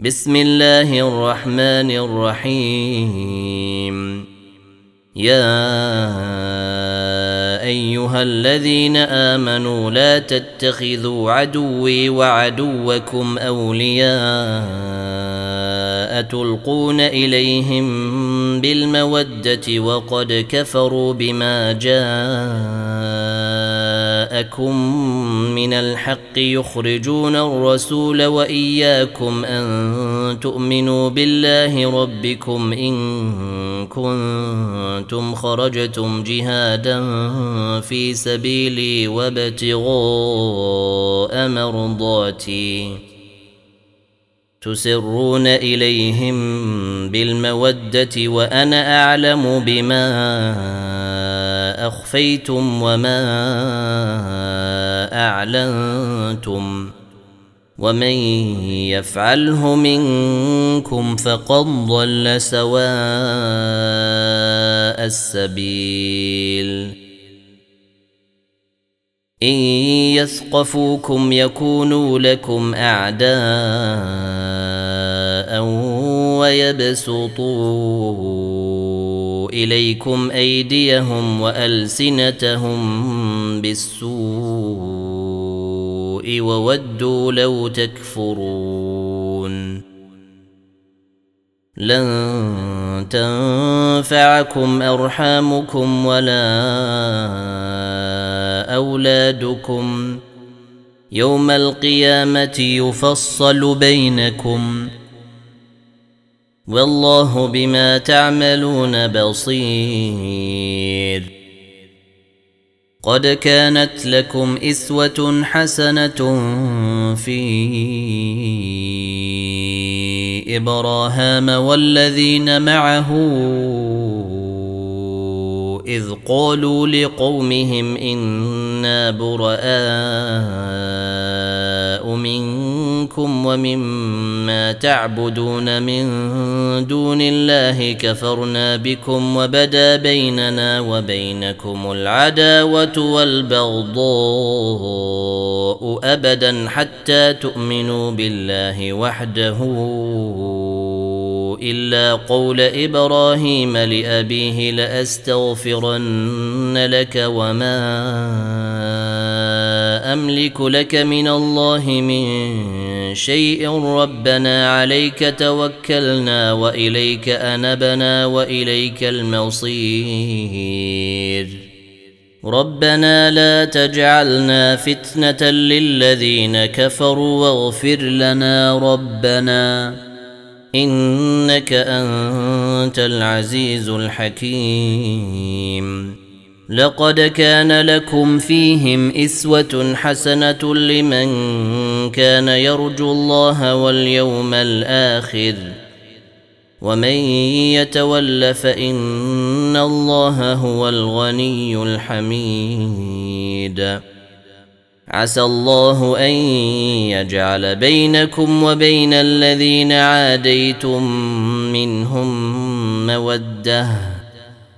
بسم الله الرحمن الرحيم. يا أيها الذين آمنوا لا تتخذوا عدوي وعدوكم أولياء تلقون إليهم بالمودة وقد كفروا بما جاءكم من الحق يخرجون الرسول وإياكم أن تؤمنوا بالله ربكم إن كنتم خرجتم جهادا في سبيلي وابتغاء مرضاتي. تسرون إليهم بالمودة وأنا أعلم بما أخفيتم وما أعلنتم ومن يفعله منكم فقد ضل سواء السبيل. إن يثقفوكم يكونوا لكم أعداء ويبسطوا إليكم أيديهم وألسنتهم بالسوء وودوا لو تكفرون. لن تنفعكم أرحامكم ولا أولادكم. يوم القيامة يفصل بينكم. والله بما تعملون بصير. قد كانت لكم إسوة حسنة في إبراهام والذين معه إذ قالوا لقومهم إنا براء منكم. ومما تعبدون من دون الله كفرنا بكم وبدا بيننا وبينكم العداوة والبغضاء أبدا حتى تؤمنوا بالله وحده. إلا قول إبراهيم لأبيه لأستغفرن لك وما املك لك من الله من شيء ربنا عليك توكلنا واليك انبنا واليك المصير ربنا لا تجعلنا فتنه للذين كفروا واغفر لنا ربنا انك انت العزيز الحكيم لقد كان لكم فيهم إسوة حسنة لمن كان يرجو الله واليوم الآخر. ومن يتول فإن الله هو الغني الحميد. عسى الله أن يجعل بينكم وبين الذين عاديتم منهم مودة.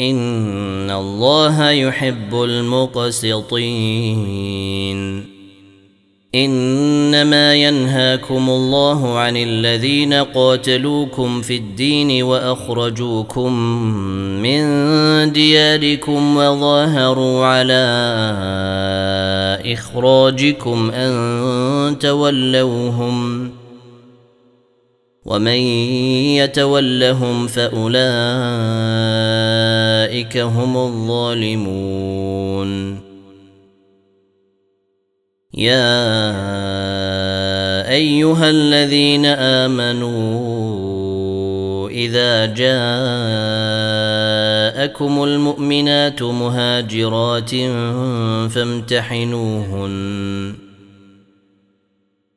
ان الله يحب المقسطين انما ينهاكم الله عن الذين قاتلوكم في الدين واخرجوكم من دياركم وظاهروا على اخراجكم ان تولوهم ومن يتولهم فأولئك هم الظالمون. يا أيها الذين آمنوا إذا جاءكم المؤمنات مهاجرات فامتحنوهن.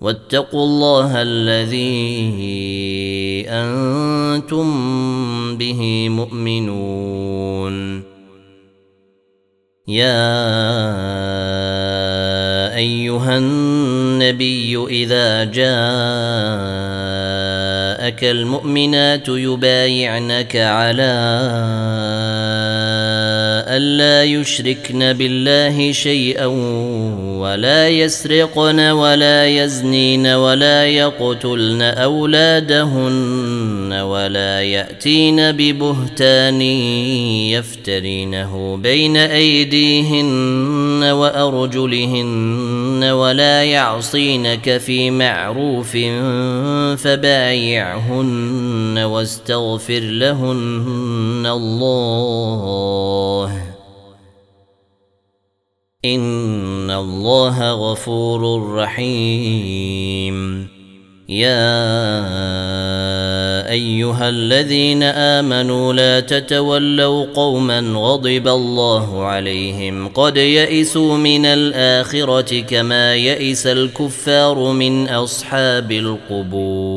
واتقوا الله الذي أنتم به مؤمنون. يا أيها النبي إذا جاءك المؤمنات يبايعنك على ألا يشركن بالله شيئا ولا يسرقن ولا يزنين ولا يقتلن أولادهن ولا يأتين ببهتان يفترينه بين أيديهن وأرجلهن ولا يعصينك في معروف فبايعهن واستغفر لهن الله. إن الله غفور رحيم. يا أيها الذين آمنوا لا تتولوا قوما غضب الله عليهم قد يئسوا من الآخرة كما يئس الكفار من أصحاب القبور.